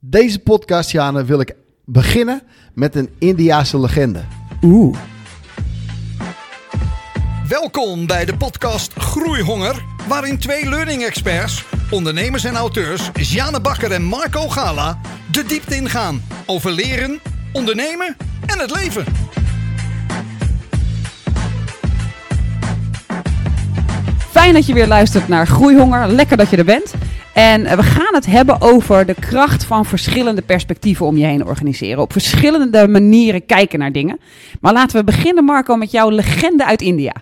Deze podcast, Jana, wil ik beginnen met een Indiaanse legende. Oeh. Welkom bij de podcast Groeihonger, waarin twee learning experts, ondernemers en auteurs, Jane Bakker en Marco Gala, de diepte ingaan over leren, ondernemen en het leven. Fijn dat je weer luistert naar Groeihonger. Lekker dat je er bent. En eh, we gaan het hebben over de kracht van verschillende perspectieven om je heen organiseren. Op verschillende manieren kijken naar dingen. Maar laten we beginnen, Marco, met jouw legende uit India.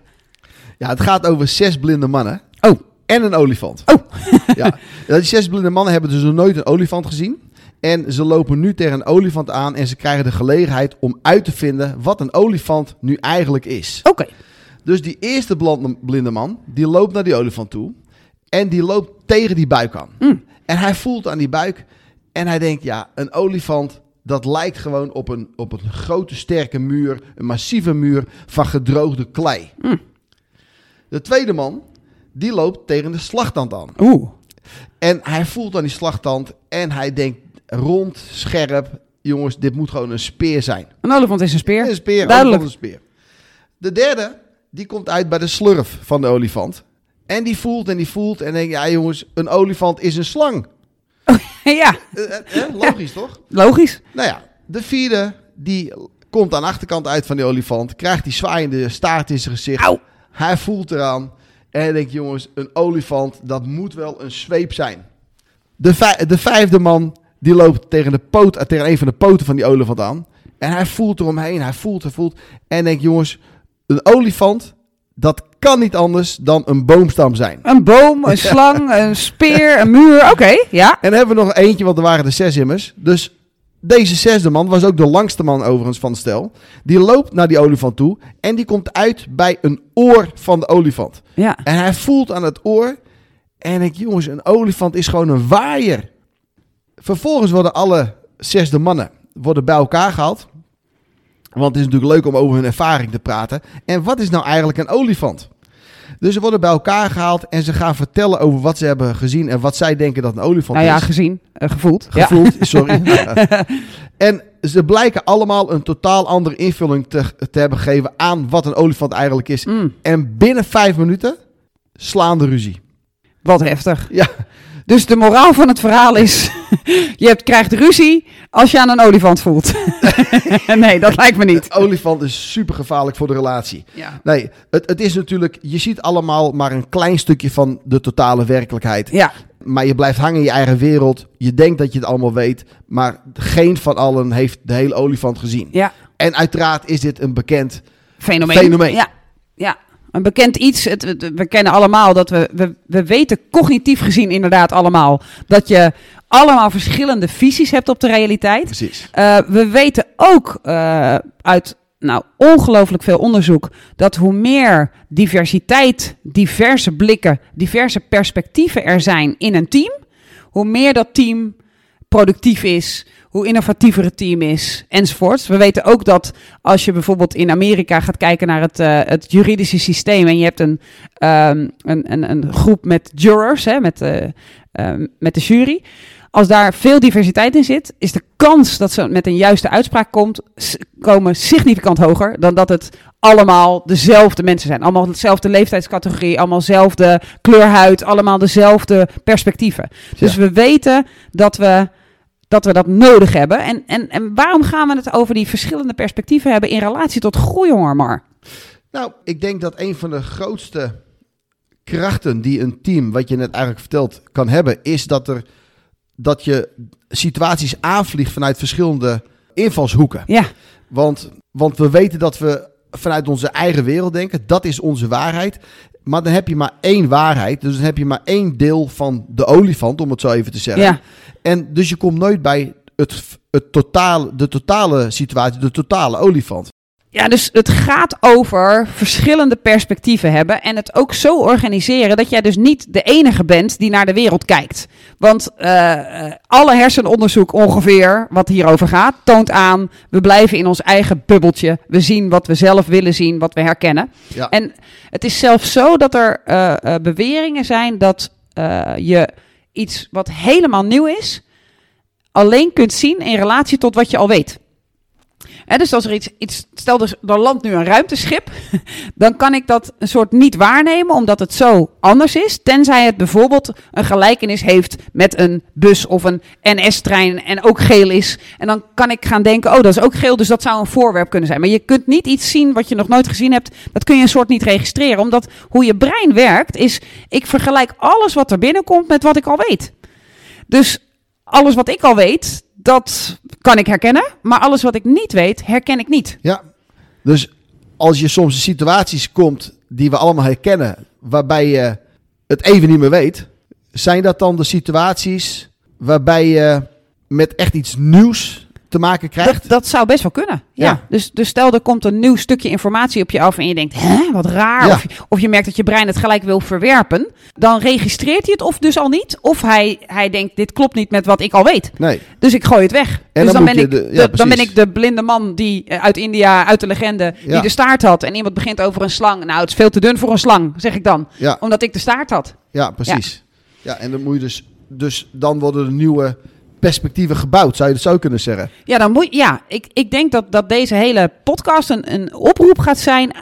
Ja, het gaat over zes blinde mannen Oh, en een olifant. oh. Ja, die zes blinde mannen hebben dus nog nooit een olifant gezien. En ze lopen nu tegen een olifant aan en ze krijgen de gelegenheid om uit te vinden wat een olifant nu eigenlijk is. Oké. Dus die eerste blinde- blinde man, die loopt naar die olifant toe. En die loopt tegen die buik aan. Mm. En hij voelt aan die buik. En hij denkt, ja, een olifant, dat lijkt gewoon op een, op een grote sterke muur. Een massieve muur van gedroogde klei. Mm. De tweede man, die loopt tegen de slagtand aan. Oeh. En hij voelt aan die slagtand. En hij denkt rond, scherp. Jongens, dit moet gewoon een speer zijn. Een olifant is een speer. Een speer, Duidelijk. een speer. De derde, die komt uit bij de slurf van de olifant. En die voelt en die voelt en denkt, ja jongens, een olifant is een slang. ja, Eh, eh, eh, logisch toch? logisch. Nou ja, de vierde, die komt aan de achterkant uit van die olifant. Krijgt die zwaaiende staart in zijn gezicht. Hij voelt eraan. En denkt, jongens, een olifant, dat moet wel een zweep zijn. De, vij- de vijfde man, die loopt tegen, de poot, tegen een van de poten van die olifant aan. En hij voelt eromheen, hij voelt, hij voelt. En denkt, jongens, een olifant, dat kan niet anders dan een boomstam zijn. Een boom, een slang, een speer, een muur. Oké, ja. En dan hebben we nog eentje, want er waren er zes immers. Dus deze zesde man was ook de langste man overigens van het stel. Die loopt naar die olifant toe en die komt uit bij een oor van de olifant. Ja. En hij voelt aan het oor en ik, jongens, een olifant is gewoon een waaier. Vervolgens worden alle zesde mannen worden bij elkaar gehaald. Want het is natuurlijk leuk om over hun ervaring te praten. En wat is nou eigenlijk een olifant? Dus ze worden bij elkaar gehaald en ze gaan vertellen over wat ze hebben gezien en wat zij denken dat een olifant Nou ja, is. gezien, eh, gevoeld. Ja. Gevoeld, sorry. en ze blijken allemaal een totaal andere invulling te, te hebben gegeven aan wat een olifant eigenlijk is. Mm, En binnen vijf minuten slaan de ruzie. wat heftig. Ja, Dus de moraal van het verhaal is: je hebt, krijgt ruzie als je aan een olifant voelt. nee, dat lijkt me niet. een olifant is super gevaarlijk voor de relatie. Ja. Nee, het, het is natuurlijk, je ziet allemaal maar een klein stukje van de totale werkelijkheid. Ja, Maar je blijft hangen in je eigen wereld. Je denkt dat je het allemaal weet. Maar geen van allen heeft de hele olifant gezien. ja. En uiteraard is dit een bekend Fenomeen. Fenomeen. Ja, ja. Een bekend iets. Het, het- we kennen allemaal dat we, we. We weten cognitief gezien inderdaad allemaal. dat je allemaal verschillende visies hebt op de realiteit. Precies. Eh, we weten ook eh, uit nou, ongelooflijk veel onderzoek dat hoe meer diversiteit, diverse blikken, diverse perspectieven er zijn in een team, hoe meer dat team productief is, hoe innovatiever het team is, enzovoorts. We weten ook dat als je bijvoorbeeld in Amerika gaat kijken naar het, eh, het juridische systeem en je hebt een, ehm, een, een, een groep met jurors, hè, met, eh, ehm, met de jury. Als daar veel diversiteit in zit, is de kans dat ze met een juiste uitspraak komt, komen significant hoger dan dat het allemaal dezelfde mensen zijn. Allemaal dezelfde leeftijdscategorie, allemaal dezelfde kleurhuid, allemaal dezelfde perspectieven. Dus Ja. we weten dat we dat we dat nodig hebben. En, en, en waarom gaan we het over die verschillende perspectieven hebben in relatie tot groeihonger, Mar? Nou, ik denk dat een van de grootste krachten die een team, wat je net eigenlijk vertelt, kan hebben, is dat, er, dat je situaties aanvliegt vanuit verschillende invalshoeken. Ja, Want, want we weten dat we vanuit onze eigen wereld denken, dat is onze waarheid. Maar dan heb je maar één waarheid, dus dan heb je maar één deel van de olifant, om het zo even te zeggen. ja, En dus je komt nooit bij het, het totale, de totale situatie, de totale olifant. Ja, dus het gaat over verschillende perspectieven hebben en het ook zo organiseren dat jij dus niet de enige bent die naar de wereld kijkt. Want eh, eh, alle hersenonderzoek ongeveer, wat hierover gaat, toont aan, we blijven in ons eigen bubbeltje. We zien wat we zelf willen zien, wat we herkennen. Ja. En het is zelfs zo dat er eh, beweringen zijn dat je iets wat helemaal nieuw is, alleen kunt zien in relatie tot wat je al weet. Dus als er iets, iets stel er, er landt nu een ruimteschip, dan kan ik dat een soort niet waarnemen, omdat het zo anders is. Tenzij het bijvoorbeeld een gelijkenis heeft met een bus of een NS-trein en ook geel is. En dan kan ik gaan denken, oh dat is ook geel, dus dat zou een voorwerp kunnen zijn. Maar je kunt niet iets zien wat je nog nooit gezien hebt, dat kun je een soort niet registreren. Omdat hoe je brein werkt is, ik vergelijk alles wat er binnenkomt met wat ik al weet. Dus alles wat ik al weet, dat kan ik herkennen. Maar alles wat ik niet weet, herken ik niet. Ja, dus als je soms in situaties komt die we allemaal herkennen, waarbij je het even niet meer weet, zijn dat dan de situaties waarbij je met echt iets nieuws te maken krijgt? Dat, dat zou best wel kunnen. Ja. Ja. Dus, dus stel er komt een nieuw stukje informatie op je af en je denkt, hè, wat raar. Ja. Of, je, of je merkt dat je brein het gelijk wil verwerpen. Dan registreert hij het of dus al niet. Of hij, hij denkt, dit klopt niet met wat ik al weet. Nee. Dus ik gooi het weg. En dus dan ben, ik de- ja, de, dan ben ik de blinde man die eh, uit India, uit de legende, die de staart had. En iemand begint over een slang. Nou, het is veel te dun voor een slang, zeg ik dan. Ja, Omdat ik de staart had. ja precies. Ja. en dan moet je dus, dus dan worden er nieuwe perspectieven gebouwd, zou je dat zo kunnen zeggen. Ja, dan moet, ja ik, ik denk dat, dat deze hele podcast een, een oproep gaat zijn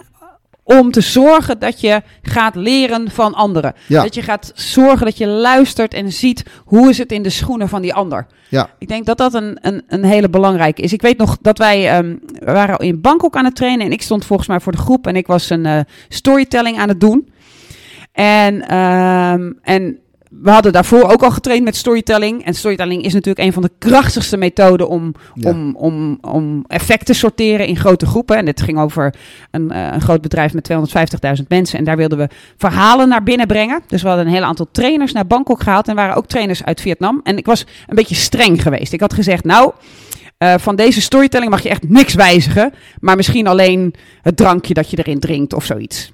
om te zorgen dat je gaat leren van anderen. Ja. Dat je gaat zorgen dat je luistert en ziet hoe is het in de schoenen van die ander. Ja, Ik denk dat dat een, een, een hele belangrijke is. Ik weet nog dat wij ehm, waren in Bangkok aan het trainen en ik stond volgens mij voor de groep en ik was een eh, storytelling aan het doen. En, ehm, en we hadden daarvoor ook al getraind met storytelling. En storytelling is natuurlijk een van de krachtigste methoden om, Ja. om, om, om effect te sorteren in grote groepen. En dit ging over een, eh, een groot bedrijf met 250.000 mensen. En daar wilden we verhalen naar binnen brengen. Dus we hadden een heel aantal trainers naar Bangkok gehaald. En waren ook trainers uit Vietnam. En ik was een beetje streng geweest. Ik had gezegd, nou, eh, van deze storytelling mag je echt niks wijzigen. Maar misschien alleen het drankje dat je erin drinkt of zoiets.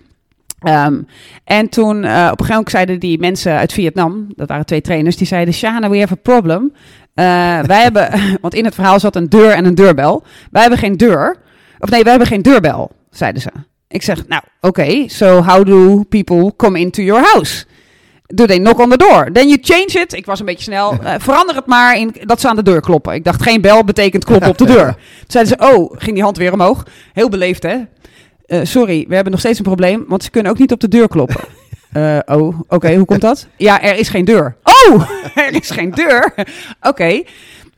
Ehm, en toen eh, op een gegeven moment zeiden die mensen uit Vietnam, dat waren twee trainers, die zeiden: Shana, we have a problem. Eh, wij hebben, want in het verhaal zat een deur en een deurbel. Wij hebben geen deur. Of nee, wij hebben geen deurbel, zeiden ze. Ik zeg: Nou, oké, so how do people come into your house? Do they knock on the door? Then you change it. Ik was een beetje snel. eh, verander het maar in dat ze aan de deur kloppen. Ik dacht, geen bel betekent kloppen op de deur. Toen zeiden ze, oh, ging die hand weer omhoog. Heel beleefd, hè? Eh, sorry, we hebben nog steeds een probleem, want ze kunnen ook niet op de deur kloppen. Eh, oh, oké, hoe komt dat? Ja, er is geen deur. Oh, er is geen deur. Oké.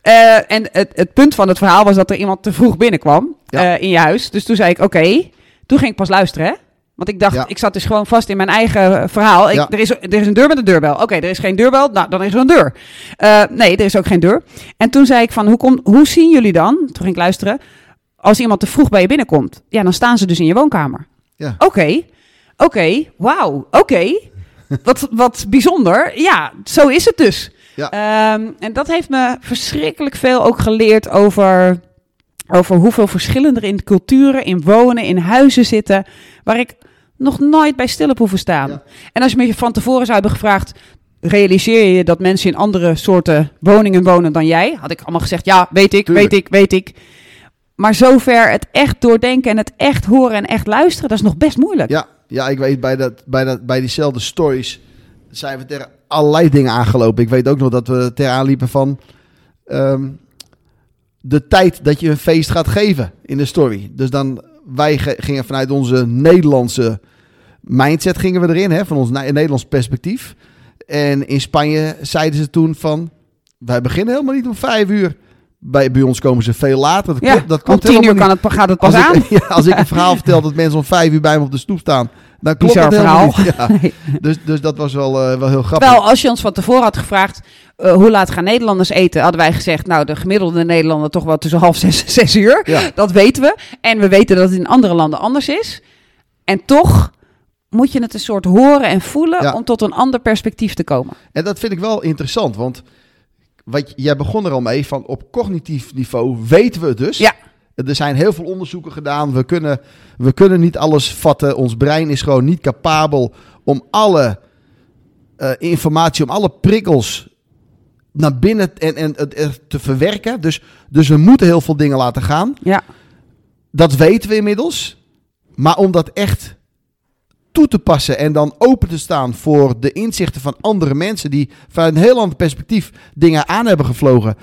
Eh, en het, het punt van het verhaal was dat er iemand te vroeg binnenkwam Ja. in je huis. Dus toen zei ik, oké. Toen ging ik pas luisteren, hè? Want ik dacht, Ja. ik zat dus gewoon vast in mijn eigen verhaal. Ik, Ja. er, is, er is een deur met een deurbel. Oké, er is geen deurbel. Nou, dan is er een deur. Nee, er is ook geen deur. En toen zei ik van, hoe, kom, hoe zien jullie dan? Toen ging ik luisteren. Als iemand te vroeg bij je binnenkomt, ja, dan staan ze dus in je woonkamer. ja. Oké, oké, wauw, oké. Wat, wat bijzonder. Ja, zo is het dus. Ja. Ehm, en dat heeft me verschrikkelijk veel ook geleerd over, over hoeveel verschillen er in culturen, in wonen, in huizen zitten, waar ik nog nooit bij stil heb hoeven staan. Ja. En als je me van tevoren zou hebben gevraagd, realiseer je dat mensen in andere soorten woningen wonen dan jij? Had ik allemaal gezegd, ja, weet ik, Tuurlijk. weet ik, weet ik. Maar zover het echt doordenken en het echt horen en echt luisteren, dat is nog best moeilijk. Ja, ja, ik weet bij, dat, bij, dat, bij diezelfde stories zijn we tegen allerlei dingen aangelopen. Ik weet ook nog dat we ter aanliepen van ehm, de tijd dat je een feest gaat geven in de story. Dus dan, wij ge- gingen vanuit onze Nederlandse mindset gingen we erin, hè, van ons Ne- Nederlands perspectief. En in Spanje zeiden ze toen van, wij beginnen helemaal niet om vijf uur. Bij, bij ons komen ze veel later. Dat Ja, klopt, dat om klopt tien uur kan het, gaat het pas als aan. Ik, ja, als ik een verhaal vertel dat mensen om vijf uur bij me op de stoep staan, dan klopt Bizar dat helemaal verhaal. niet. Ja. Dus, dus dat was wel, eh, wel heel grappig. Terwijl als je ons van tevoren had gevraagd, eh, hoe laat gaan Nederlanders eten? Hadden wij gezegd, nou de gemiddelde Nederlander toch wel tussen half zes en zes uur. Ja. Dat weten we. En we weten dat het in andere landen anders is. En toch moet je het een soort horen en voelen Ja. om tot een ander perspectief te komen. En dat vind ik wel interessant, want wat, jij begon er al mee van op cognitief niveau weten we het dus. Ja. Er zijn heel veel onderzoeken gedaan. We kunnen, we kunnen niet alles vatten. Ons brein is gewoon niet capabel om alle eh, informatie, om alle prikkels naar binnen en, en het er te verwerken. Dus, dus we moeten heel veel dingen laten gaan. Ja, Dat weten we inmiddels. Maar om dat echt toe te passen en dan open te staan voor de inzichten van andere mensen die vanuit een heel ander perspectief dingen aan hebben gevlogen.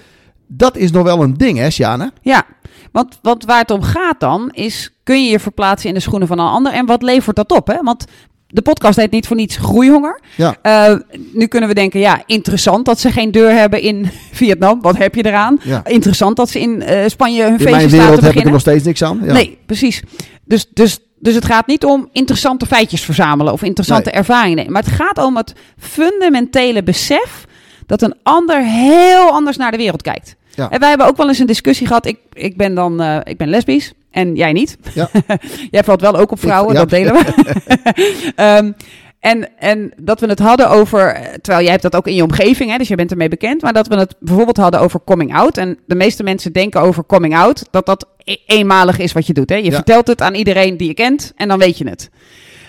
Dat is nog wel een ding, hè, Sjane? Ja, want, want waar het om gaat dan is, kun je je verplaatsen in de schoenen van een ander en wat levert dat op? Hè? Want de podcast heet niet voor niets groeihonger. Ja. Eh, nu kunnen we denken, ja, interessant dat ze geen deur hebben in Vietnam. Wat heb je eraan? Ja. Interessant dat ze in eh, Spanje hun In feestjes mijn laten wereld heb ik er beginnen. nog steeds niks aan. Ja. Nee, precies. Dus, dus, dus het gaat niet om interessante feitjes verzamelen of interessante Nee. ervaringen. Maar het gaat om het fundamentele besef dat een ander heel anders naar de wereld kijkt. Ja. En wij hebben ook wel eens een discussie gehad. Ik, ik ben dan eh, ik ben lesbisch en jij niet. Ja. jij valt wel ook op vrouwen, ja. dat delen we. Ehm, en, en dat we het hadden over, terwijl jij hebt dat ook in je omgeving, hè, dus je bent ermee bekend, maar dat we het bijvoorbeeld hadden over coming out. En de meeste mensen denken over coming out dat dat eenmalig is wat je doet. Hè? Je Ja. vertelt het aan iedereen die je kent en dan weet je het.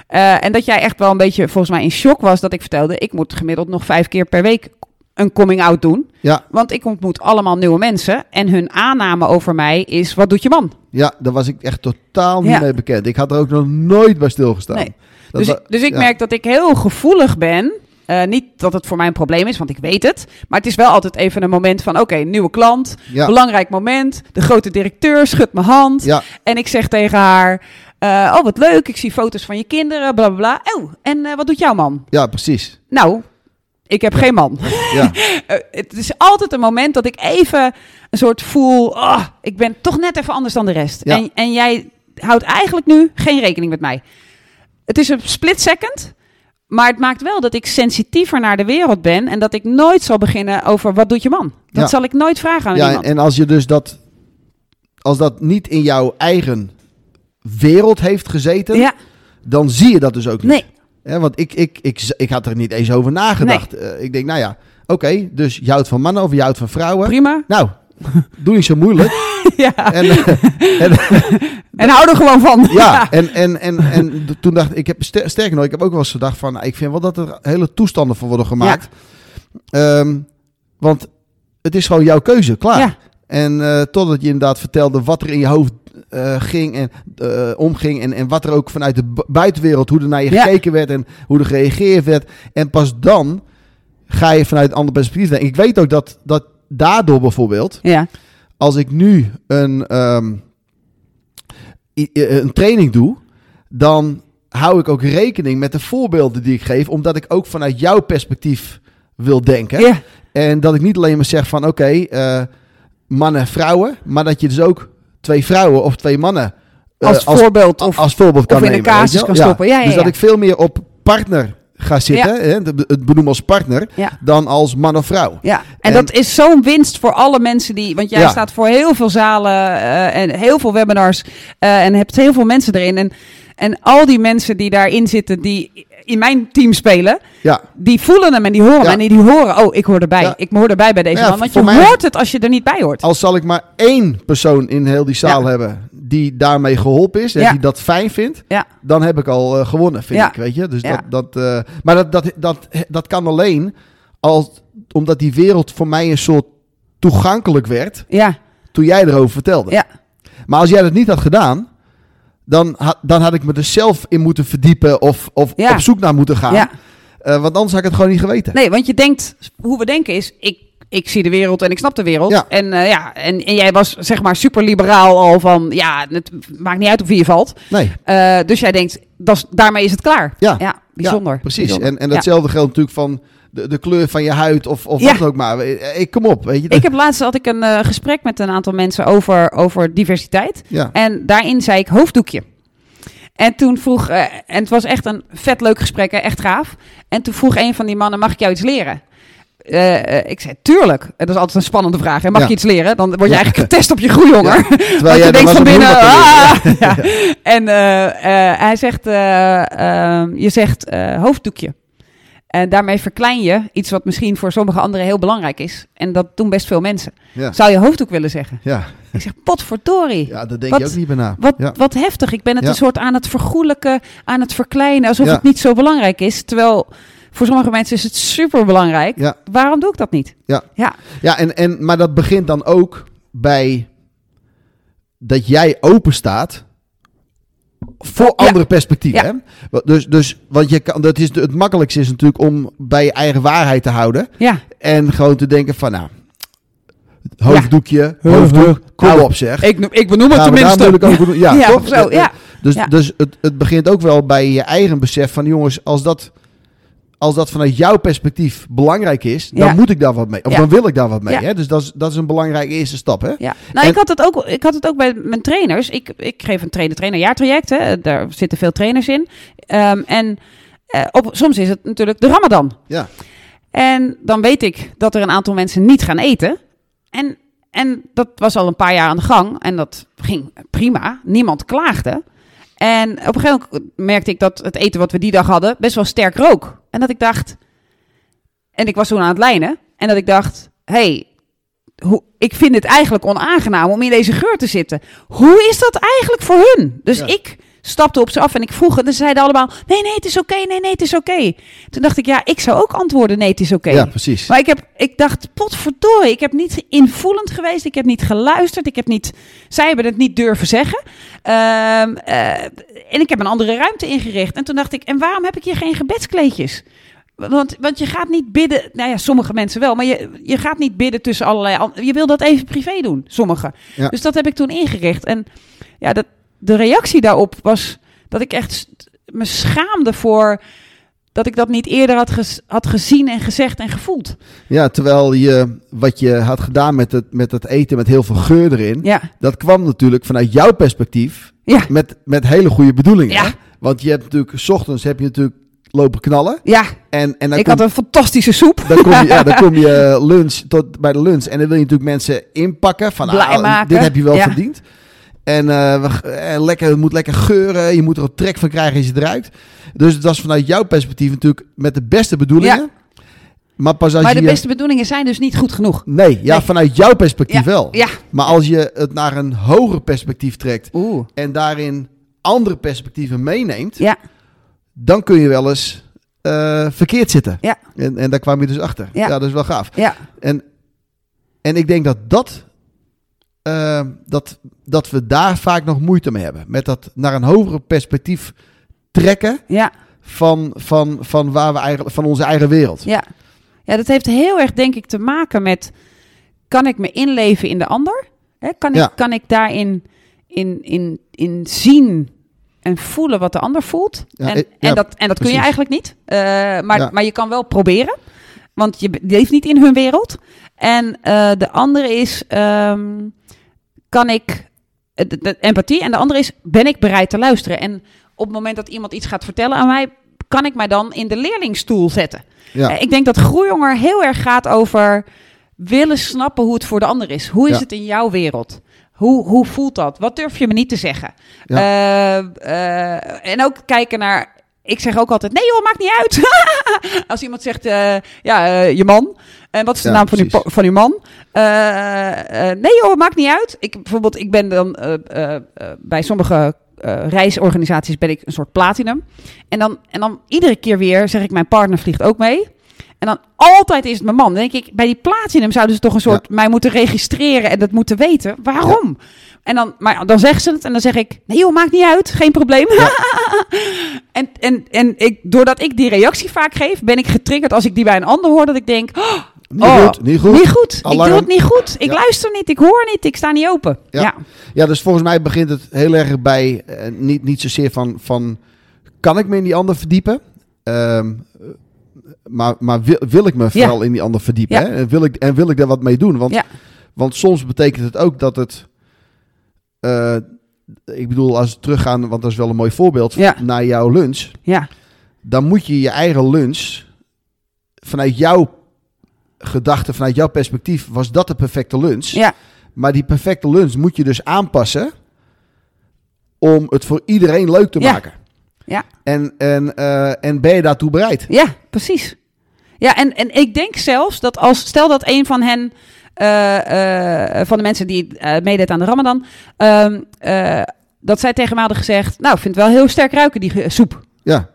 Eh, en dat jij echt wel een beetje volgens mij in shock was dat ik vertelde, ik moet gemiddeld nog vijf keer per week een coming out doen. Ja, Want ik ontmoet allemaal nieuwe mensen en hun aanname over mij is, wat doet je man? ja, daar was ik echt totaal niet Ja. mee bekend. Ik had er ook nog nooit bij stilgestaan. Nee. Dus, dus ik ja. merk dat ik heel gevoelig ben. Eh, niet dat het voor mij een probleem is, want ik weet het. Maar het is wel altijd even een moment van: oké, nieuwe klant. Ja. Belangrijk moment. De grote directeur schudt mijn hand. Ja, En ik zeg tegen haar: eh, Oh, wat leuk. Ik zie foto's van je kinderen. Bla bla bla. Oh, en eh, wat doet jouw man? ja, precies. Nou, ik heb geen man. Ja, het is altijd een moment dat ik even een soort voel: ah, ik ben toch net even anders dan de rest. Ja. En, en jij houdt eigenlijk nu geen rekening met mij. Het is een split second. Maar het maakt wel dat ik sensitiever naar de wereld ben. En dat ik nooit zal beginnen over wat doet je man. Dat Ja. zal ik nooit vragen aan ja en, iemand. en als je dus dat, als dat niet in jouw eigen wereld heeft gezeten, ja, dan zie je dat dus ook niet. nee. Want ik, ik, ik, ik had er niet eens over nagedacht. Eh, ik denk, nou ja, oké, dus je houdt van mannen of je houdt van vrouwen. Prima. Nou, doe niet zo moeilijk. ja. En, eh, en, En hou er gewoon van. ja, en, en, en, en toen dacht ik, heb ster- sterker nog, ik heb ook wel eens gedacht van, nou, ik vind wel dat er hele toestanden voor worden gemaakt. Ehm, want het is gewoon jouw keuze, klaar. Ja. En eh, totdat je inderdaad vertelde wat er in je hoofd eh, ging en omging. En, en wat er ook vanuit de bu- buitenwereld, hoe er naar je Ja. gekeken werd en hoe er gereageerd werd. En pas dan ga je vanuit een ander perspectief denken. Ik weet ook dat, dat daardoor bijvoorbeeld, Ja. als ik nu een, ehm, eh, een training doe, dan hou ik ook rekening met de voorbeelden die ik geef, omdat ik ook vanuit jouw perspectief wil denken. Ja. En dat ik niet alleen maar zeg van oké, eh, mannen, vrouwen, maar dat je dus ook twee vrouwen of twee mannen eh, Als, voorbeeld. Of, als voorbeeld kan of in nemen. weet casus kan stoppen. Ja, ja, dus dat ik veel meer op partner ga zitten, hè, het benoemen als partner, Ja. dan als man of vrouw. Ja, en, En- dat is zo'n winst voor alle mensen die. Want jij Ja. staat voor heel veel zalen eh, en heel veel webinars. eh, en hebt heel veel mensen erin. En, en al die mensen die daarin zitten, die in mijn team spelen, Ja, die voelen hem en die horen Ja. hem. En die horen, oh, ik hoor erbij. Ja. Ik hoor erbij bij deze man. Want je mij- hoort het als je er niet bij hoort. als zal ik maar één persoon in heel die zaal hebben die daarmee geholpen is en Ja. die dat fijn vindt, Ja. dan heb ik al eh, gewonnen, vind Ja. ik, weet je. Dus dat, dat, eh, maar dat, dat, dat, dat kan alleen als, omdat die wereld voor mij een soort toegankelijk werd Ja, toen jij erover vertelde. ja, Maar als jij dat niet had gedaan, dan, had dan had ik me er zelf in moeten verdiepen of, of Ja. op zoek naar moeten gaan. ja. Eh, want anders had ik het gewoon niet geweten. Nee, want je denkt, hoe we denken is, ik, ik zie de wereld en ik snap de wereld. Ja. En, eh, ja, en, en jij was zeg maar super liberaal al van, ja, het maakt niet uit op wie je valt. Nee. Eh, dus jij denkt, dat daarmee is het klaar. Ja. bijzonder. Ja, precies. Bijzonder. En, en datzelfde geldt natuurlijk van de, de kleur van je huid of, of Ja. wat ook maar. Eh, Ik kom op, weet je. Ik heb laatst had ik een gesprek met een aantal mensen over, over diversiteit. ja. En daarin zei ik hoofddoekje. En toen vroeg, en het was echt een vet leuk gesprek, hè, echt gaaf. En toen vroeg een van die mannen, mag ik jou iets leren? Eh, eh, ik zei, tuurlijk. Dat is altijd een spannende vraag. Hè? Mag Ja. je iets leren? Dan word je Ja. eigenlijk getest op je groeihonger. Terwijl Want jij je denkt van binnen, ah! Ja. En eh, eh, hij zegt, eh, eh, je zegt eh, hoofddoekje. En daarmee verklein je iets wat misschien voor sommige anderen heel belangrijk is. En dat doen best veel mensen. Ja. Zou je hoofddoek willen zeggen? Ja. Ik zeg, potverdorie. ja, daar denk Wat- je ook niet bij na. Wat, ja. wat heftig. Ik ben het Ja. een soort aan het vergoelijken, aan het verkleinen, alsof Ja. het niet zo belangrijk is. Terwijl voor sommige mensen is het super belangrijk. Ja. Waarom doe ik dat niet? Ja. Ja, Ja, en, en, maar dat begint dan ook bij dat jij open staat voor Ja. andere perspectieven. Ja. Hè? Wa- Dus, dus, want je kan, dat is, het makkelijkste is natuurlijk om bij je eigen waarheid te houden. ja, En gewoon te denken van, nou, hoofddoekje, Ja. hoofddoek, kom Nou, op zeg. Ik, noem- ik benoem het daar tenminste. Ja, Ja, toch? of zo, ja. Dus, Ja. dus het, het begint ook wel bij je eigen besef van jongens, als dat, als dat vanuit jouw perspectief belangrijk is, dan Ja. moet ik daar wat mee. Of Ja. dan wil ik daar wat mee. Ja. Hè? Dus dat is, dat is een belangrijke eerste stap. Hè? Ja. Nou, En- ik, had het ook, ik had het ook bij mijn trainers. Ik, ik geef een trainer-trainer jaartraject. Hè. Daar zitten veel trainers in. Ehm, en eh, op, soms is het natuurlijk de Ramadan. Ja. En dan weet ik dat er een aantal mensen niet gaan eten. En, en dat was al een paar jaar aan de gang. En dat ging prima. Niemand klaagde. En op een gegeven moment merkte ik dat het eten wat we die dag hadden best wel sterk rook. En dat ik dacht. En ik was toen aan het lijnen. En dat ik dacht: hey, hoe, ik vind het eigenlijk onaangenaam om in deze geur te zitten. Hoe is dat eigenlijk voor hun? Dus Ja. ik stapte op ze af en ik vroeg. En ze zeiden allemaal: nee, nee, het is oké. nee, nee, het is oké. Toen dacht ik: ja, ik zou ook antwoorden: nee, het is oké. ja, precies. Maar ik, heb, ik dacht, potverdorie, ik heb niet invoelend geweest. Ik heb niet geluisterd. Ik heb niet, zij hebben het niet durven zeggen. Ehm, eh, en ik heb een andere ruimte ingericht. En toen dacht ik, en waarom heb ik hier geen gebedskleedjes? Want, want je gaat niet bidden, nou ja, sommige mensen wel, maar je, je gaat niet bidden tussen allerlei. Je wil dat even privé doen, sommigen. Ja. Dus dat heb ik toen ingericht. En ja, dat, de reactie daarop was dat ik echt me schaamde voor dat ik dat niet eerder had, had gezien en gezegd en gevoeld. Ja, terwijl je wat je had gedaan met het, met het eten met heel veel geur erin, Ja, dat kwam natuurlijk vanuit jouw perspectief ja, met, met hele goede bedoelingen. Ja. Want je hebt natuurlijk, s ochtends heb je natuurlijk lopen knallen. ja. En, en dan ik kom, had een fantastische soep. dan kom je, ja, dan kom je lunch tot bij de lunch. En dan wil je natuurlijk mensen inpakken van ah, maken. dit heb je wel Ja. verdiend. En, eh, we, en lekker, het moet lekker geuren. Je moet er een trek van krijgen als je het ruikt. Dus dat is vanuit jouw perspectief natuurlijk met de beste bedoelingen. Maar pas als Maar de je... beste bedoelingen zijn dus niet goed genoeg. Nee, ja, Nee. vanuit jouw perspectief wel. Ja. Maar als je het naar een hoger perspectief trekt Oeh. en daarin andere perspectieven meeneemt, Ja, dan kun je wel eens eh, verkeerd zitten. Ja. En, en daar kwam je dus achter. Ja. Ja, dat is wel gaaf. ja, En, en ik denk dat dat, eh, dat dat we daar vaak nog moeite mee hebben. Met dat naar een hoger perspectief trekken ja, van, van, van, waar we eigenlijk, van onze eigen wereld. ja. Ja, dat heeft heel erg denk ik te maken met... Kan ik me inleven in de ander? Hè, kan, ik, Ja. kan ik daarin in, in, in zien en voelen wat de ander voelt? Ja, en, en, dat, en dat kun je eigenlijk niet. Eh, maar, maar je kan wel proberen. Want je leeft niet in hun wereld. En eh, de andere is... ehm, kan ik... eh, De, de empathie. En de andere is... Ben ik bereid te luisteren? En op het moment dat iemand iets gaat vertellen aan mij... Kan ik mij dan in de leerlingstoel zetten? Ja. Eh, Ik denk dat groeijonger heel erg gaat over willen snappen hoe het voor de ander is. Hoe is Ja. het in jouw wereld? Hoe, hoe voelt dat? Wat durf je me niet te zeggen? En ook kijken naar. Ik zeg ook altijd: nee, joh, maakt niet uit. Als iemand zegt: ja, je man. En wat is de Ja, naam van uw, van uw man? Eh, eh, nee, joh, maakt niet uit. Ik, bijvoorbeeld, ik ben dan eh, bij sommige reisorganisaties ben ik een soort platinum. En dan, en dan iedere keer weer zeg ik: mijn partner vliegt ook mee. En dan altijd is het mijn man. Dan denk ik, bij die platinum zouden ze toch een soort mij moeten registreren en dat moeten weten. Waarom? En dan, maar dan zeggen ze het en dan zeg ik, nee joh, maakt niet uit, geen probleem. en en, en ik, doordat ik die reactie vaak geef, ben ik getriggerd als ik die bij een ander hoor, dat ik denk, oh, Niet oh, goed, niet goed. Niet goed. Ik doe het niet goed. Ik Ja. luister niet, ik hoor niet, ik sta niet open. Ja. Ja. Ja, dus volgens mij begint het heel erg bij, eh, niet, niet zozeer van, van, kan ik me in die ander verdiepen? Ehm, maar maar wil, wil ik me vooral in die ander verdiepen? Hè? En, wil ik, en wil ik daar wat mee doen? Want, want soms betekent het ook dat het, eh, ik bedoel, als we teruggaan, want dat is wel een mooi voorbeeld, naar jouw lunch. Ja. Dan moet je je eigen lunch, vanuit jouw gedachte, vanuit jouw perspectief, was dat de perfecte lunch. Ja. Maar die perfecte lunch moet je dus aanpassen om het voor iedereen leuk te Ja. maken. Ja. En, en, eh, en ben je daartoe bereid? Ja, precies. Ja, en, en ik denk zelfs dat als, stel dat een van hen, eh, eh, van de mensen die meedeed aan de Ramadan, ehm, eh, dat zij tegen mij hadden gezegd, nou, ik vind het wel heel sterk ruiken, die soep. Ja,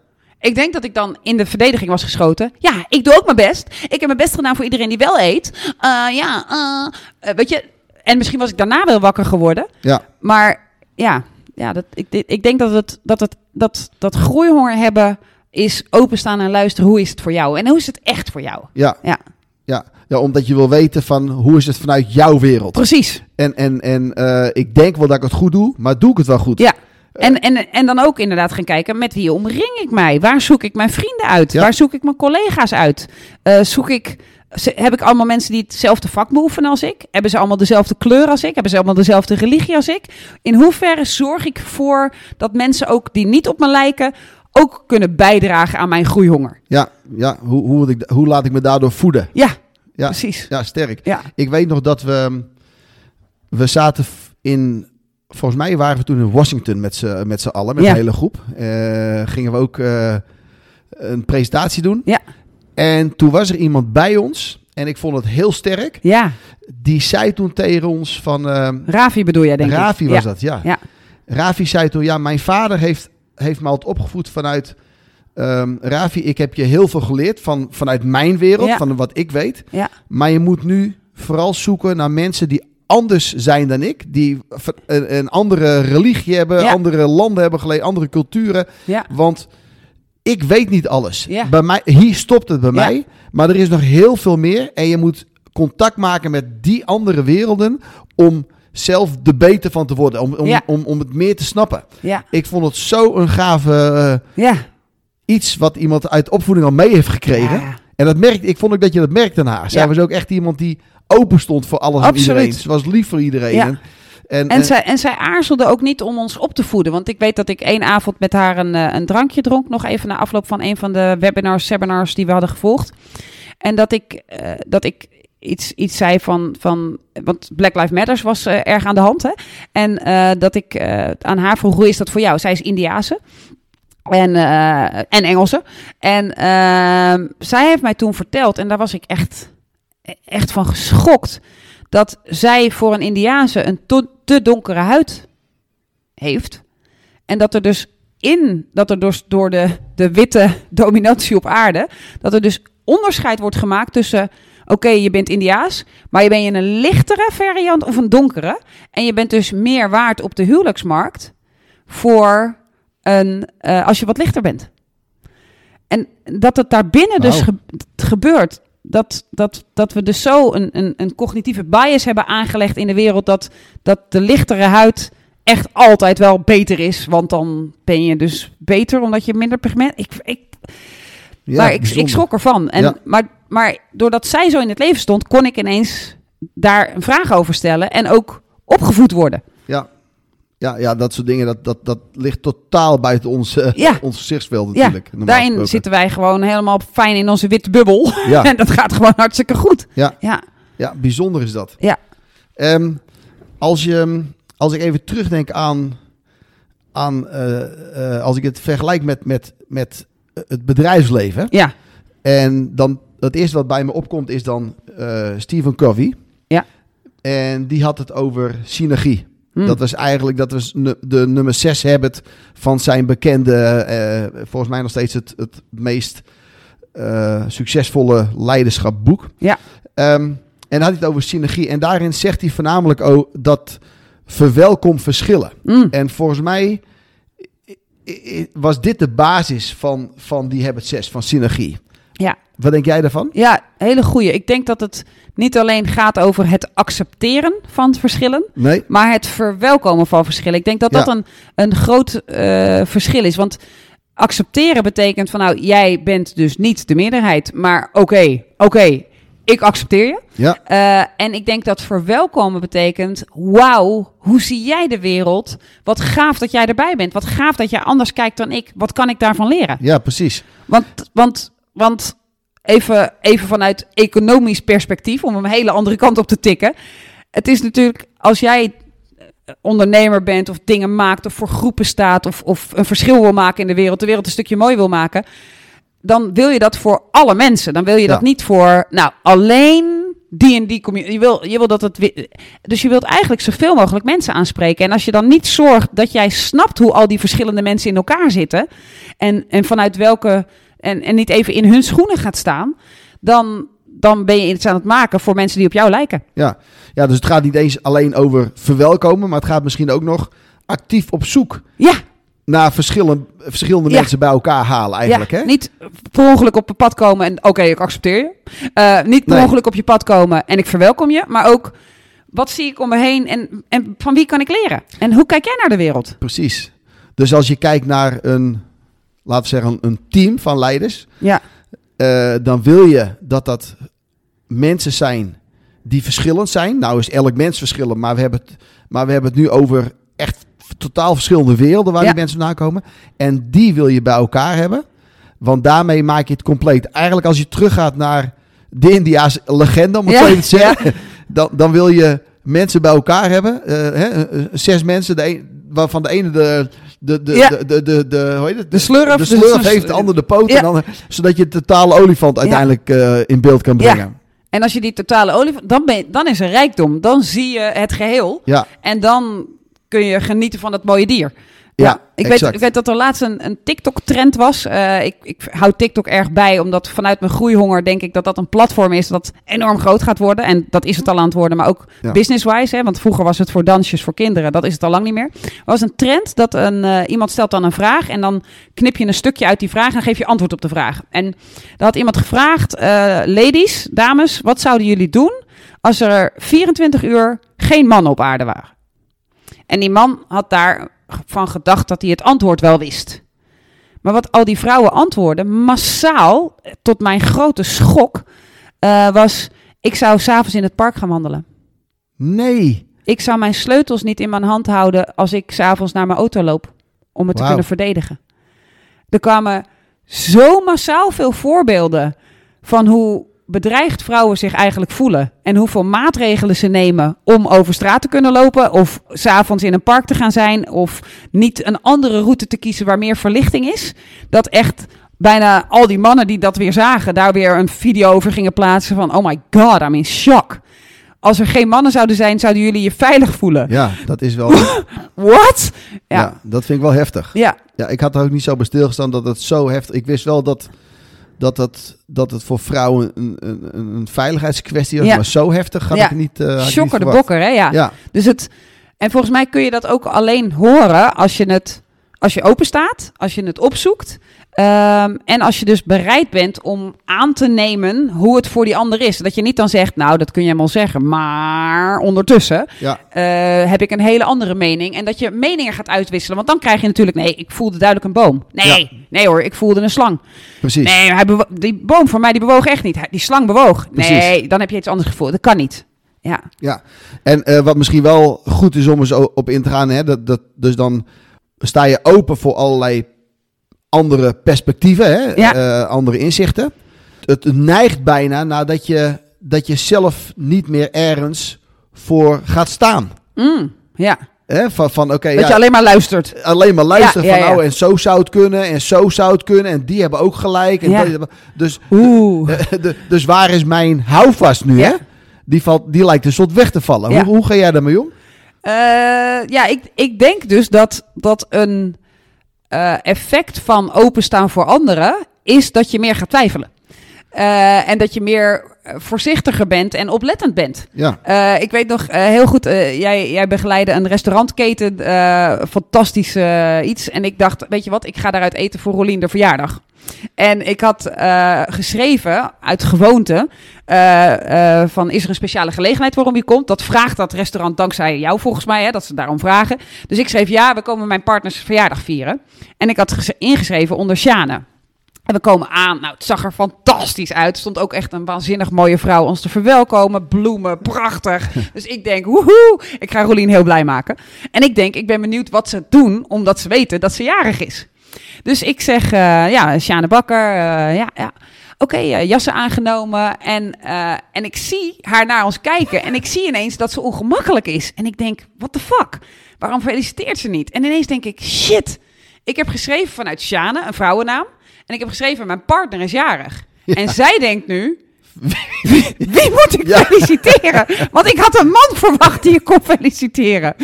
Ik denk dat ik dan in de verdediging was geschoten. Ja, ik doe ook mijn best. Ik heb mijn best gedaan voor iedereen die wel eet. Eh, ja, eh, eh, weet je. En misschien was ik daarna wel wakker geworden. ja, Maar ja, ja dat, ik, ik denk dat het, dat, het, dat, dat groeihonger hebben is openstaan en luisteren. Hoe is het voor jou? En hoe is het echt voor jou? ja. Ja. ja. ja, omdat je wil weten van hoe is het vanuit jouw wereld. Precies. En, en, en ik denk wel dat ik het goed doe, maar doe ik het wel goed? Ja. En, en, en dan ook inderdaad gaan kijken met wie omring ik mij? Waar zoek ik mijn vrienden uit? Ja. Waar zoek ik mijn collega's uit? Eh, zoek ik, heb ik allemaal mensen die hetzelfde vak beoefenen als ik? Hebben ze allemaal dezelfde kleur als ik? Hebben ze allemaal dezelfde religie als ik? In hoeverre zorg ik ervoor dat mensen ook die niet op me lijken ook kunnen bijdragen aan mijn groeihonger? Ja, ja. Hoe, hoe, ik, hoe laat ik me daardoor voeden? Ja, Ja, precies. ja sterk. Ja, Ik weet nog dat we. We zaten in. Volgens mij waren we toen in Washington met z'n met z'n allen, met Ja. de hele groep. Eh, gingen we ook eh, een presentatie doen. Ja. En toen was er iemand bij ons. En ik vond het heel sterk. ja. Die zei toen tegen ons van. eh, Ravi bedoel jij denk ik. Ravi was ja. dat, ja. Ja. Ravi zei toen, ja, mijn vader heeft, heeft me altijd opgevoed vanuit... ehm Ravi, ik heb je heel veel geleerd van, vanuit mijn wereld, Ja. van wat ik weet. Ja. Maar je moet nu vooral zoeken naar mensen die anders zijn dan ik. Die een, een andere religie hebben, Ja. andere landen hebben geleerd, andere culturen. Ja. Want ik weet niet alles. Ja. Bij mij, hier stopt het bij mij. Maar er is nog heel veel meer. En je moet contact maken met die andere werelden om zelf de beter van te worden. Om, om, om, om het meer te snappen. Ik vond het zo een gave eh, Ja. iets wat iemand uit opvoeding al mee heeft gekregen. En dat merkte, ik vond ook dat je dat merkte aan haar. Zij was ook echt iemand die open stond voor alles Absoluut. en iedereen. Ze was lief voor iedereen. Ja. En, en, En, zij, en zij aarzelde ook niet om ons op te voeden. Want ik weet dat ik één avond met haar een, eh, een drankje dronk. Nog even na afloop van een van de webinars, seminars die we hadden gevolgd. En dat ik, eh, dat ik iets, iets zei van, van. Want Black Lives Matters was eh, erg aan de hand. Hè? En dat ik aan haar vroeg: hoe is dat voor jou? Zij is Indiase. En, en Engelse. En ehm, zij heeft mij toen verteld, en daar was ik echt, echt van geschokt. Dat zij voor een Indiase een to- te donkere huid heeft. En dat er dus in, dat er dus door de, de witte dominantie op aarde, dat er dus onderscheid wordt gemaakt tussen, oké, je bent Indiaas, maar je bent een lichtere variant of een donkere. En je bent dus meer waard op de huwelijksmarkt voor een, eh, als je wat lichter bent. En dat het daarbinnen dus Wauw. ge- gebeurt. Dat, dat, dat we dus zo een, een, een cognitieve bias hebben aangelegd in de wereld. Dat, dat de lichtere huid echt altijd wel beter is. Want dan ben je dus beter omdat je minder pigment. Ik, ik, ja, maar ik, ik schrok ervan. En, Ja. maar, maar doordat zij zo in het leven stond, kon ik ineens daar een vraag over stellen. En ook opgevoed worden. Ja. Ja, ja, dat soort dingen, dat, dat, dat ligt totaal buiten ons, eh, Ja. ons gezichtsveld Ja, natuurlijk. normaal daarin gesproken. zitten wij gewoon helemaal fijn in onze witte bubbel. Ja. en dat gaat gewoon hartstikke goed. Ja. Ja. Ja, bijzonder is dat. Ja. Ehm, als, je, als ik even terugdenk aan, aan eh, eh, als ik het vergelijk met, met, met het bedrijfsleven. Ja. En dan het eerste wat bij me opkomt is dan eh, Stephen Covey. Ja. En die had het over synergie. Hm. Dat was eigenlijk dat was de nummer 6 habit van zijn bekende, eh, volgens mij nog steeds het, het meest eh, succesvolle leiderschapboek. Ja. Ehm, en had hij het over synergie. En daarin zegt hij voornamelijk ook dat verwelkom verschillen. Mm. En volgens mij was dit de basis van, van die habit 6, van synergie. Ja. Wat denk jij daarvan? Ja, hele goeie. Ik denk dat het niet alleen gaat over het accepteren van verschillen, Nee? maar het verwelkomen van verschillen. Ik denk dat Ja. dat een, een groot eh, verschil is. Want accepteren betekent van nou, jij bent dus niet de meerderheid, maar oké, oké, ik accepteer je. Ja. Eh, en ik denk dat verwelkomen betekent: wauw, hoe zie jij de wereld? Wat gaaf dat jij erbij bent. Wat gaaf dat jij anders kijkt dan ik. Wat kan ik daarvan leren? Ja, precies. Want, want, want even, even vanuit economisch perspectief, om een hele andere kant op te tikken. Het is natuurlijk, als jij eh, ondernemer bent of dingen maakt of voor groepen staat of, of een verschil wil maken in de wereld, de wereld een stukje mooi wil maken, dan wil je dat voor alle mensen. Dan wil je dat niet voor, nou, alleen die en die community. Je wil, je wil dat het. Dus je wilt eigenlijk zoveel mogelijk mensen aanspreken. En als je dan niet zorgt dat jij snapt hoe al die verschillende mensen in elkaar zitten. En, en vanuit welke. En, en niet even in hun schoenen gaat staan. Dan, dan ben je iets aan het maken voor mensen die op jou lijken. Ja. ja, dus het gaat niet eens alleen over verwelkomen, maar het gaat misschien ook nog actief op zoek Ja, naar verschillende, verschillende Ja. mensen bij elkaar halen eigenlijk. ja, hè? Niet per ongeluk op je pad komen en oké, ik accepteer je. Eh, niet per Nee. ongeluk op je pad komen en ik verwelkom je. Maar ook, wat zie ik om me heen en, en van wie kan ik leren? En hoe kijk jij naar de wereld? Precies. Dus als je kijkt naar een, laten we zeggen, een team van leiders, Ja, eh, dan wil je dat dat mensen zijn die verschillend zijn. Nou is elk mens verschillend, maar we hebben het, maar we hebben het nu over echt totaal verschillende werelden waar Ja. die mensen vandaan komen. En die wil je bij elkaar hebben, want daarmee maak je het compleet. Eigenlijk als je teruggaat naar de India's legende, om het Ja, zo even te zeggen, dan, dan wil je mensen bij elkaar hebben. eh, hè, eh, zes mensen, de een, waarvan de ene de, de, de, Ja. de, de, de, de, hoe heet het? De slurf, De de- slurf de- heeft, de andere de poot. Ja. En dan, zodat je de totale olifant uiteindelijk eh, in beeld kan Ja. brengen. en als je die totale olie, dan, ben je, dan is er rijkdom. Dan zie je het geheel Ja, en dan kun je genieten van dat mooie dier. Ja, ik weet, ik weet dat er laatst een, een TikTok-trend was. Eh, ik, ik hou TikTok erg bij, omdat vanuit mijn groeihonger denk ik dat dat een platform is dat enorm groot gaat worden. En dat is het al aan het worden, maar ook Ja. business-wise. Hè, want vroeger was het voor dansjes voor kinderen, dat is het al lang niet meer. Er was een trend dat een, eh, iemand stelt dan een vraag en dan knip je een stukje uit die vraag en geef je antwoord op de vraag. En daar had iemand gevraagd, eh, ladies, dames, wat zouden jullie doen als er 24 uur geen mannen op aarde waren? En die man had daarvan gedacht dat hij het antwoord wel wist. Maar wat al die vrouwen antwoorden, massaal, tot mijn grote schok, eh, was: ik zou s'avonds in het park gaan wandelen. Nee. Ik zou mijn sleutels niet in mijn hand houden als ik s'avonds naar mijn auto loop. Om het te kunnen verdedigen. Er kwamen zo massaal veel voorbeelden van hoe bedreigd vrouwen zich eigenlijk voelen. En hoeveel maatregelen ze nemen om over straat te kunnen lopen. Of s'avonds in een park te gaan zijn. Of niet een andere route te kiezen waar meer verlichting is. Dat echt bijna al die mannen die dat weer zagen, daar weer een video over gingen plaatsen van... Oh my god, I'm in shock. Als er geen mannen zouden zijn, zouden jullie je veilig voelen. Ja, dat is wel. ja. What? Ja. dat vind ik wel heftig. Ja, Ja, ik had er ook niet zo bij stilgestaan dat het zo heftig. Ik wist wel dat, dat, het, dat het voor vrouwen een, een, een veiligheidskwestie was, Ja. maar zo heftig had Ja. ik niet. shocker de bokker, hè? Ja. Ja, Dus het, en volgens mij kun je dat ook alleen horen als je het, als je open staat, als je het opzoekt. Ehm, en als je dus bereid bent om aan te nemen hoe het voor die ander is. Dat je niet dan zegt, nou, dat kun je helemaal zeggen. Maar ondertussen ja, eh, heb ik een hele andere mening. En dat je meningen gaat uitwisselen. Want dan krijg je natuurlijk, nee, ik voelde duidelijk een boom. Nee, nee hoor, ik voelde een slang. precies. Nee, hij die boom voor mij, die bewoog echt niet. Hij- Die slang bewoog. Precies. Nee, dan heb je iets anders gevoeld. Dat kan niet. Ja, Ja, en eh, wat misschien wel goed is om eens op in te gaan, hè, dat, dat, dus dan sta je open voor allerlei andere perspectieven, hè, Ja. eh, andere inzichten. Het neigt bijna naar dat je, dat je zelf niet meer ergens voor gaat staan. Mm, ja. Hè, van van oké, dat ja, je alleen maar luistert. alleen maar Ja, ja, van oh, en zo zou het kunnen en zo zou het kunnen en die hebben ook gelijk. En dat- dus, Oeh. de- dus waar is mijn houvast nu? Hè? Die, valt, die lijkt een soort weg te vallen. Hoe, hoe ga jij daarmee om? Eh, ja, ik, ik denk dus dat, dat een eh, effect van openstaan voor anderen is dat je meer gaat twijfelen. Eh, en dat je meer eh, voorzichtiger bent en oplettend bent. Ja, ik weet nog heel goed, jij, jij begeleidde een restaurantketen, fantastisch iets. En ik dacht, weet je wat, ik ga daaruit eten voor Rolien de verjaardag. En ik had eh, geschreven uit gewoonte eh, eh, van is er een speciale gelegenheid waarom je komt? Dat vraagt dat restaurant dankzij jou volgens mij, hè, dat ze daarom vragen. Dus ik schreef ja, we komen mijn partners verjaardag vieren. En ik had ingeschreven onder Sjane. En we komen aan. Nou, het zag er fantastisch uit. Er stond ook echt een waanzinnig mooie vrouw ons te verwelkomen. Bloemen, prachtig. Dus ik denk, woehoe, ik ga Rolien heel blij maken. En ik denk, ik ben benieuwd wat ze doen, omdat ze weten dat ze jarig is. Dus ik zeg, eh, ja, Sjane Bakker, eh, ja, ja. Oké, eh, jassen aangenomen. En, en ik zie haar naar ons kijken. En ik zie ineens dat ze ongemakkelijk is. En ik denk, what the fuck? Waarom feliciteert ze niet? En ineens denk ik, shit. Ik heb geschreven vanuit Sjane, een vrouwennaam. En ik heb geschreven, mijn partner is jarig. En zij denkt nu, wie, wie moet ik Ja. feliciteren? Want ik had een man verwacht die ik kon feliciteren.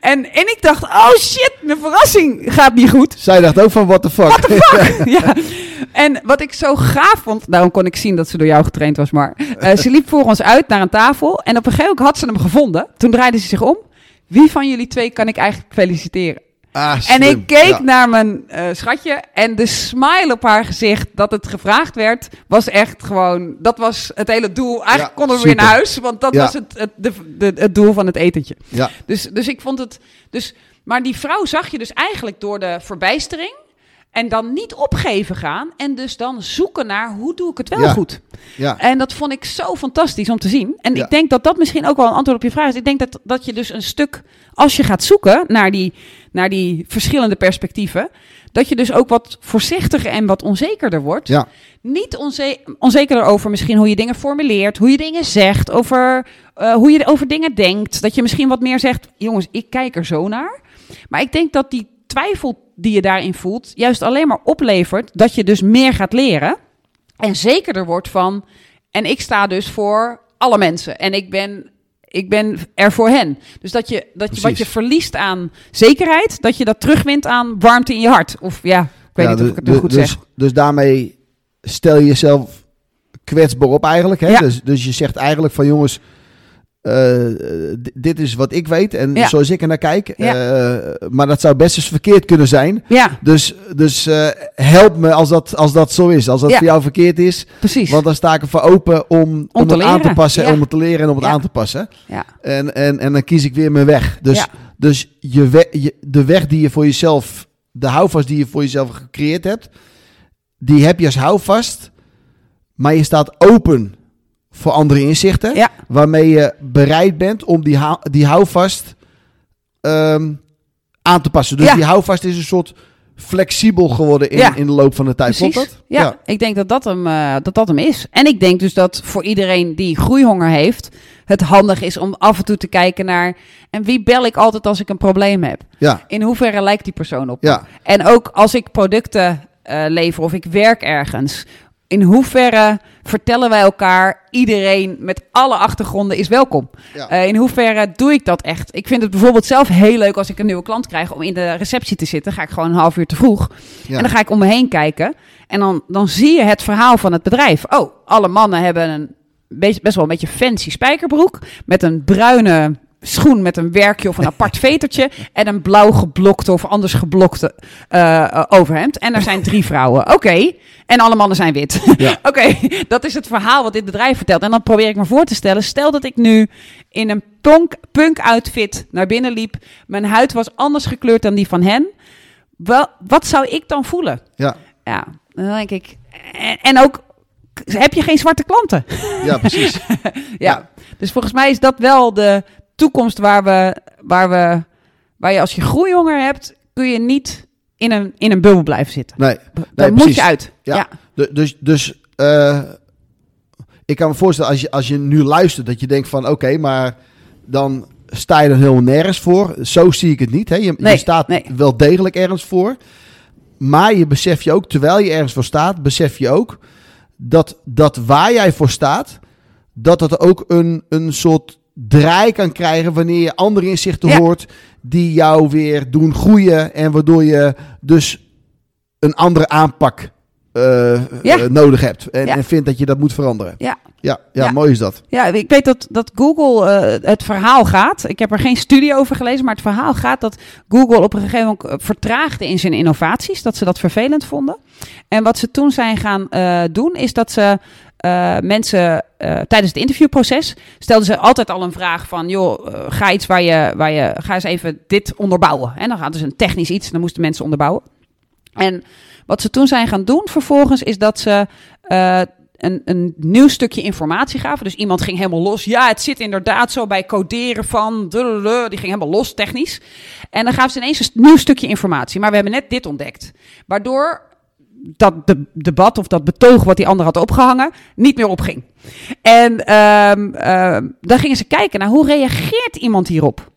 En, en ik dacht, oh shit, mijn verrassing gaat niet goed. zij dacht ook van what the fuck. ja. En wat ik zo gaaf vond, daarom kon ik zien dat ze door jou getraind was, maar eh, ze liep voor ons uit naar een tafel en op een gegeven moment had ze hem gevonden. Toen draaide ze zich om. Wie van jullie twee kan ik eigenlijk feliciteren? Ah, En ik keek Ja. naar mijn eh, schatje en de smile op haar gezicht dat het gevraagd werd, was echt gewoon, dat was het hele doel. Eigenlijk Ja, konden we weer naar huis, want dat Ja. was het, het, de, de, het doel van het etentje. Ja, Dus, dus ik vond het, dus, maar die vrouw zag je dus eigenlijk door de verbijstering en dan niet opgeven gaan en dus dan zoeken naar hoe doe ik het wel Ja. goed. ja. En dat vond ik zo fantastisch om te zien. En Ja. ik denk dat dat misschien ook wel een antwoord op je vraag is. Ik denk dat, dat je dus een stuk, als je gaat zoeken naar die, naar die verschillende perspectieven, dat je dus ook wat voorzichtiger en wat onzekerder wordt. ja. Niet onze onzekerder over misschien hoe je dingen formuleert, hoe je dingen zegt, over eh, hoe je over dingen denkt. Dat je misschien wat meer zegt, jongens, ik kijk er zo naar. Maar ik denk dat die twijfel die je daarin voelt, juist alleen maar oplevert dat je dus meer gaat leren. En zekerder wordt van, en ik sta dus voor alle mensen. En ik ben, ik ben er voor hen. Dus dat je, dat je wat je verliest aan zekerheid, dat je dat terugwint aan warmte in je hart. Of ja, ik weet Ja, niet of dus- ik het nu goed dus, zeg. Dus daarmee stel je jezelf kwetsbaar op eigenlijk. Hè? Ja. Dus, dus je zegt eigenlijk van jongens, dit is wat ik weet en Ja. zoals ik er naar kijk. Eh, maar dat zou best eens verkeerd kunnen zijn. Dus, dus eh, help me als dat, als dat zo is. Als dat voor jou verkeerd is. precies. Want dan sta ik ervoor open om, om, het aan te passen. Om het te leren en om het aan te passen. ja. En, en, en dan kies ik weer mijn weg. Dus, dus je we- je, de weg die je voor jezelf, de houvast die je voor jezelf gecreëerd hebt, die heb je als houvast. Maar je staat open voor andere inzichten. Ja. Waarmee je bereid bent om die, hou- die houvast ehm, aan te passen. Dus Ja. die houvast is een soort flexibel geworden in, Ja. in de loop van de tijd. Klopt dat? Ja, ik denk dat dat, hem, eh, dat dat hem is. En ik denk dus dat voor iedereen die groeihonger heeft, het handig is om af en toe te kijken naar. En wie bel ik altijd als ik een probleem heb? Ja. In hoeverre lijkt die persoon op? En ook als ik producten eh, lever of ik werk ergens. In hoeverre vertellen wij elkaar, iedereen met alle achtergronden is welkom? Ja. Eh, in hoeverre doe ik dat echt? Ik vind het bijvoorbeeld zelf heel leuk als ik een nieuwe klant krijg om in de receptie te zitten. Ga ik gewoon een half uur te vroeg. Ja. En dan ga ik om me heen kijken. En dan, dan zie je het verhaal van het bedrijf. Oh, alle mannen hebben een best wel een beetje fancy spijkerbroek. Met een bruine schoen met een werkje of een apart vetertje. En een blauw geblokte of anders geblokte eh, eh, overhemd. En er zijn drie vrouwen. Oké. En alle mannen zijn wit. Ja. Oké, dat is het verhaal wat dit bedrijf vertelt. En dan probeer ik me voor te stellen. Stel dat ik nu in een punk, punk outfit naar binnen liep. Mijn huid was anders gekleurd dan die van hen. Wel, wat zou ik dan voelen? Ja. Ja, dan denk ik. En, en ook, heb je geen zwarte klanten? ja, precies. ja. Ja. Dus volgens mij is dat wel de toekomst waar we, waar we, waar je als je groeihonger hebt, kun je niet in een, in een bubbel blijven zitten. Nee. Nee, moet precies. je uit. Ja. Ja. Du- Dus, dus eh, ik kan me voorstellen als je, als je nu luistert dat je denkt van oké, maar dan sta je er helemaal nergens voor. Zo zie ik het niet. Hè? Je, Nee, je staat nee. wel degelijk ergens voor. Maar je beseft je ook, terwijl je ergens voor staat, besef je ook dat, dat waar jij voor staat, dat dat ook een, een soort draai kan krijgen wanneer je andere inzichten Ja. hoort die jou weer doen groeien en waardoor je dus een andere aanpak eh, Ja. eh, nodig hebt en, Ja. en vindt dat je dat moet veranderen. Ja. Ja, ja, mooi is dat. Ja, ik weet dat, dat Google eh, het verhaal gaat. Ik heb er geen studie over gelezen, maar het verhaal gaat dat Google op een gegeven moment vertraagde in zijn innovaties. Dat ze dat vervelend vonden. En wat ze toen zijn gaan doen, is dat ze eh, mensen eh, tijdens het interviewproces stelden ze altijd al een vraag van, joh, eh, ga iets waar je, waar je, ga eens even dit onderbouwen. En dan gaat dus een technisch iets, dan moesten mensen onderbouwen. En wat ze toen zijn gaan doen vervolgens is dat ze een, een nieuw stukje informatie gaven. Dus iemand ging helemaal los. Ja, het zit inderdaad zo bij coderen van... Die ging helemaal los technisch. En dan gaven ze ineens een nieuw stukje informatie. Maar we hebben net dit ontdekt. Waardoor dat de, debat of dat betoog wat die ander had opgehangen... niet meer opging. En ehm, ehm, dan gingen ze kijken naar hoe reageert iemand hierop.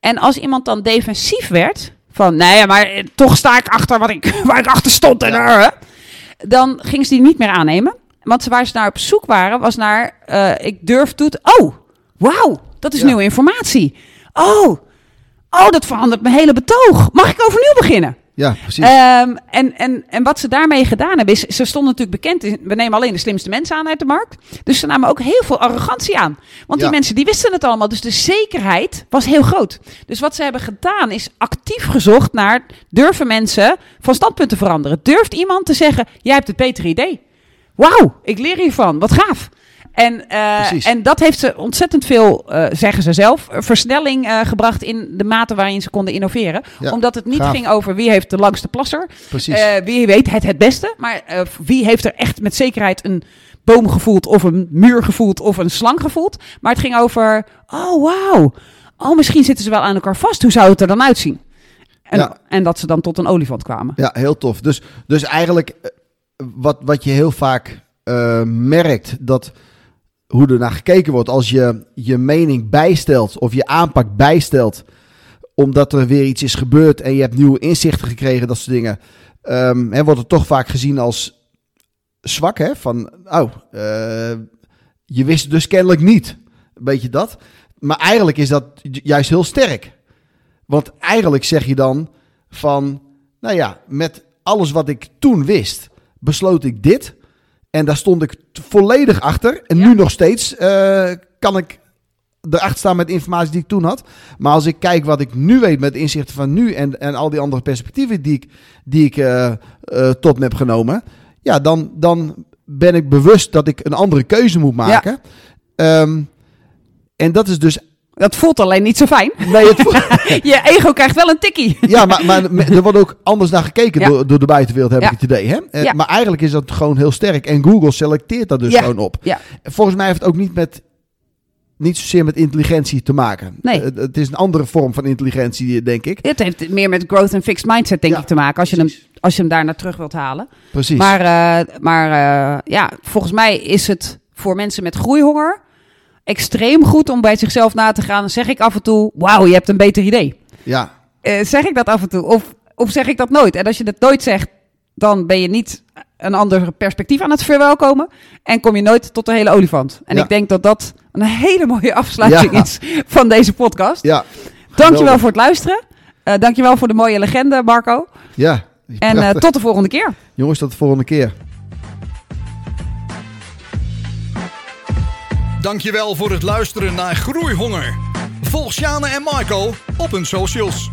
En als iemand dan defensief werd... van nee, maar eh, toch sta ik achter wat ik, waar ik achter stond... En, eh, dan gingen ze die niet meer aannemen. Want waar ze naar op zoek waren, was naar... eh, ik durf toe... Oh, wauw, dat is Ja. nieuwe informatie. Oh, oh, dat verandert mijn hele betoog. Mag ik overnieuw beginnen? Ja, precies. Ehm, en, en, en wat ze daarmee gedaan hebben, is ze stonden natuurlijk bekend. in- We nemen alleen de slimste mensen aan uit de markt. Dus ze namen ook heel veel arrogantie aan. Want die mensen die wisten het allemaal. Dus de zekerheid was heel groot. Dus wat ze hebben gedaan, is actief gezocht naar durven mensen van standpunt te veranderen. Durft iemand te zeggen: jij hebt het betere idee. Wauw, ik leer hiervan. Wat gaaf. En, eh, en dat heeft ze ontzettend veel, eh, zeggen ze zelf, eh, versnelling gebracht in de mate waarin ze konden innoveren. Ja, Omdat het niet gaaf. ging over wie heeft de langste plasser. precies. Wie weet het het beste. Maar wie heeft er echt met zekerheid een boom gevoeld of een muur gevoeld of een slang gevoeld. Maar het ging over, oh wauw, oh misschien zitten ze wel aan elkaar vast. Hoe zou het er dan uitzien? En, Ja. en dat ze dan tot een olifant kwamen. Ja, heel tof. Dus, dus eigenlijk wat, wat je heel vaak merkt, dat hoe er naar gekeken wordt als je je mening bijstelt of je aanpak bijstelt, omdat er weer iets is gebeurd en je hebt nieuwe inzichten gekregen, dat soort dingen, ehm, hè, wordt het toch vaak gezien als zwak, hè? Van, oh, eh, je wist het dus kennelijk niet. Een beetje dat. Maar eigenlijk is dat ju- juist heel sterk. Want eigenlijk zeg je dan van, nou ja, met alles wat ik toen wist, besloot ik dit. En daar stond ik volledig achter. En Ja. nu nog steeds eh, kan ik erachter staan met de informatie die ik toen had. Maar als ik kijk wat ik nu weet met de inzichten van nu en, en al die andere perspectieven die ik, die ik eh, eh, tot me heb genomen. Ja, dan, dan ben ik bewust dat ik een andere keuze moet maken. Ehm, en dat is dus. Dat voelt alleen niet zo fijn. Nee, het, Je ego krijgt wel een tikkie. Ja, maar, maar er wordt ook anders naar gekeken Ja. door, door de buitenwereld, heb Ja. ik het idee. Hè? Eh, Ja. Maar eigenlijk is dat gewoon heel sterk. En Google selecteert dat dus gewoon op. Volgens mij heeft het ook niet met niet zozeer met intelligentie te maken. Nee. Het, is een andere vorm van intelligentie, denk ik. Het heeft meer met growth en fixed mindset, denk Ja, ik, te maken. Als je, hem, als je hem daar naar terug wilt halen. Precies. Maar, eh, maar eh, ja, volgens mij is het voor mensen met groeihonger extreem goed om bij zichzelf na te gaan. Dan zeg ik af en toe, wauw, je hebt een beter idee. ja, Eh, zeg ik dat af en toe? Of, of zeg ik dat nooit? En als je dat nooit zegt, dan ben je niet een ander perspectief aan het verwelkomen. En kom je nooit tot de hele olifant. En Ja. ik denk dat dat een hele mooie afsluiting Ja. is van deze podcast. ja, Dankjewel voor het luisteren. Eh dankjewel voor de mooie legende, Marco. ja. En eh, tot de volgende keer. Jongens, tot de volgende keer. Dankjewel voor het luisteren naar Groeihonger. Volg Sjane en Marco op hun socials.